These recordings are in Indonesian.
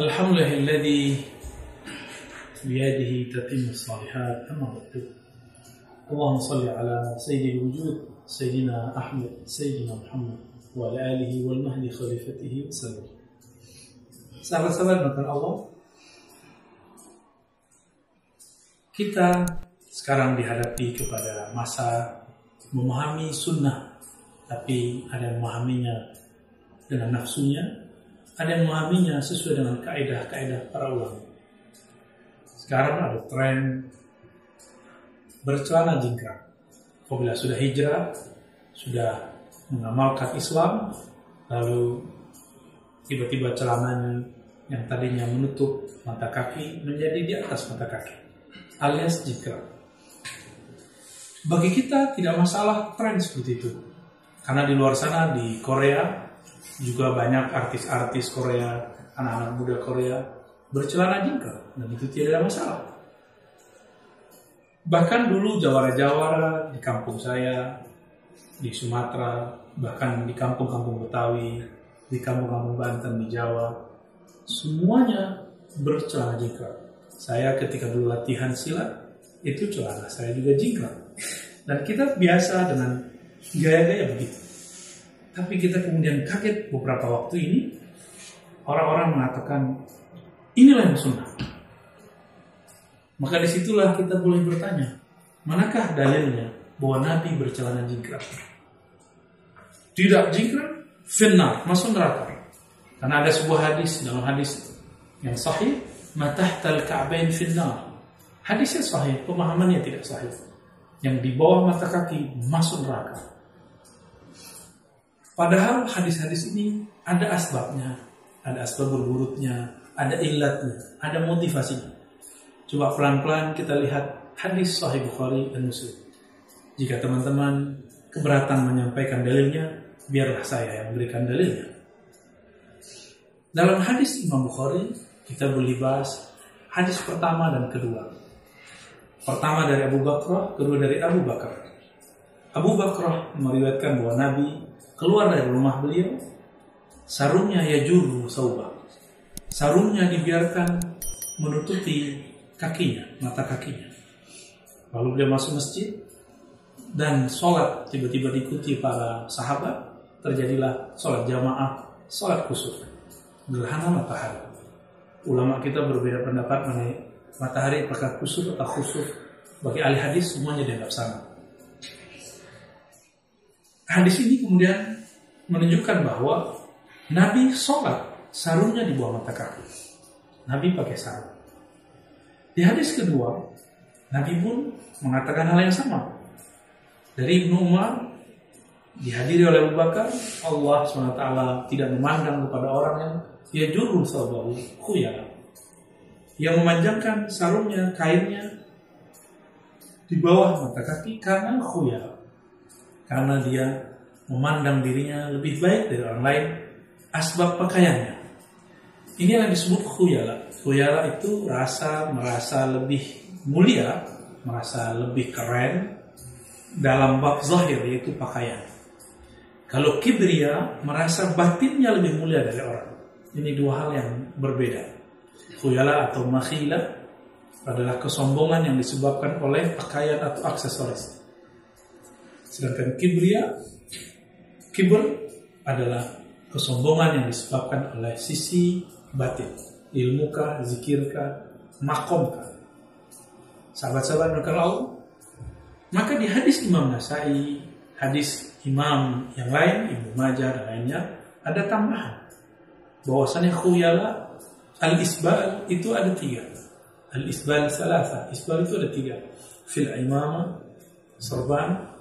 لله الذي بيده تتم الصالحات أما بعد اللهم صل على سيد الوجود سيدنا أحمد سيدنا محمد وعلى آله والمهدي خليفته وسلم Sahabat-sahabat makan Allah Kita sekarang dihadapi kepada masa memahami sunnah Tapi ada yang memahaminya dengan nafsunya ada yang memahaminya sesuai dengan kaedah-kaedah para ulama. Sekarang ada tren bercelana jingkrang Apabila sudah hijrah Sudah mengamalkan Islam Lalu tiba-tiba celananya yang tadinya menutup mata kaki menjadi di atas mata kaki alias jika bagi kita tidak masalah tren seperti itu. Karena di luar sana di Korea juga banyak artis-artis Korea anak-anak muda Korea bercelana jingkrang dan itu tidak ada masalah bahkan dulu jawara-jawara di kampung saya di Sumatera bahkan di kampung-kampung Betawi di kampung-kampung Banten di Jawa semuanya bercelana jingkrang. Saya ketika dulu latihan silat itu celana saya juga jingkrang. Dan kita biasa dengan gaya-gaya begitu. Tapi kita kemudian kaget beberapa waktu ini orang-orang mengatakan inilah yang sunnah. Maka di situlah kita boleh bertanya, manakah dalilnya bahwa Nabi bercelana jingkrang? Tidak jingkrang, finnar, masuk neraka. Karena ada sebuah hadis dalam hadis yang sahih, matahtal ka'bain finnar. Hadisnya sahih, pemahamannya tidak sahih. Yang di bawah mata kaki masuk neraka. Padahal hadis-hadis ini ada asbabnya, ada asbab berburutnya, ada illatnya, ada motivasinya. Coba pelan-pelan kita lihat hadis sahih Bukhari dan Muslim. Jika teman-teman keberatan menyampaikan dalilnya, biarlah saya yang berikan dalilnya. Dalam hadis Imam Bukhari, kita boleh bahas hadis pertama dan kedua. Pertama dari Abu Bakar, kedua dari Abu Bakar. Abu Bakar meriwayatkan bahwa Nabi keluar dari rumah beliau, sarungnya yajuru saubah. Sarungnya dibiarkan menutupi kakinya, mata kakinya. Lalu beliau masuk masjid dan sholat tiba-tiba diikuti para sahabat terjadilah sholat jamaah, sholat kusuf, gerhana matahari. Ulama kita berbeda pendapat mengenai matahari apakah kusuf atau khusuf. Bagi ahli hadis semuanya dianggap sama. Hadis ini kemudian menunjukkan bahwa Nabi sholat sarungnya di bawah mata kaki. Nabi pakai sarung. Di hadis kedua, Nabi pun mengatakan hal yang sama. Dari Ibnu Umar dihadiri oleh Abu Bakar, Allah SWT tidak memandang kepada orang yang ya jurul sabahu khuyala. Yang memanjangkan sarungnya, kainnya di bawah mata kaki karena khuyala. Karena dia memandang dirinya lebih baik dari orang lain asbab pakaiannya. Ini yang disebut khuyala. Khuyala itu rasa merasa lebih mulia, merasa lebih keren dalam bab zahir yaitu pakaian. Kalau kibria merasa batinnya lebih mulia dari orang. Ini dua hal yang berbeda. Khuyala atau makhila adalah kesombongan yang disebabkan oleh pakaian atau aksesoris. Sedangkan kibria, kibr adalah kesombongan yang disebabkan oleh sisi batin. Ilmuka, zikirka, makomka. Sahabat-sahabat Allah, maka di hadis Imam Nasai, hadis imam yang lain, Ibnu Majah dan lainnya, ada tambahan. Bahwasanya khuyala al-isbal itu ada tiga. Al-isbal salasa. Isbal itu ada tiga. Fil imama, sorban,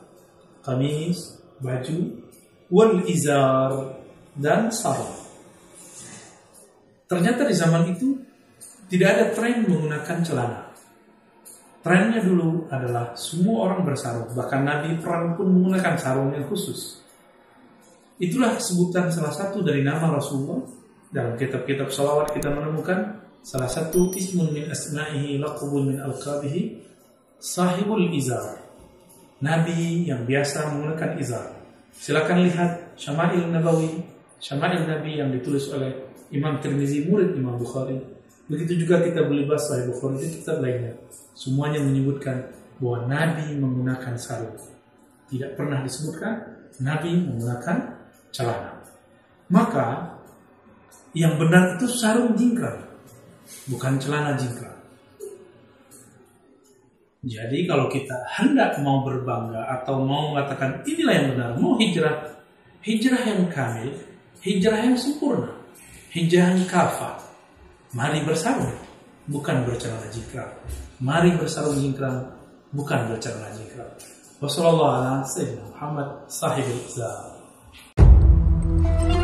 kamis, baju, wal izar, dan sarung. Ternyata di zaman itu tidak ada tren menggunakan celana. Trennya dulu adalah semua orang bersarung, bahkan Nabi perang pun menggunakan sarung yang khusus. Itulah sebutan salah satu dari nama Rasulullah dalam kitab-kitab salawat kita menemukan salah satu ismun min asma'ihi laqabun min alqabihi sahibul izar. Nabi yang biasa menggunakan izar. Silakan lihat Syama'il Nabawi, Syama'il Nabi yang ditulis oleh Imam Tirmizi murid Imam Bukhari Begitu juga kita bahas Sahih Bukhari itu kitab lainnya. Semuanya menyebutkan bahwa Nabi menggunakan sarung. Tidak pernah disebutkan Nabi menggunakan celana. Maka yang benar itu sarung jingkrak, bukan celana jingkrak. Jadi kalau kita hendak mau berbangga atau mau mengatakan inilah yang benar, mau hijrah, hijrah yang kamil, hijrah yang sempurna, hijrah yang kafah. Mari bersarung, bukan bercelana jingkrak. Mari bersarung jingkrak, bukan bercelana jingkrak. Wassalamualaikum warahmatullahi wabarakatuh.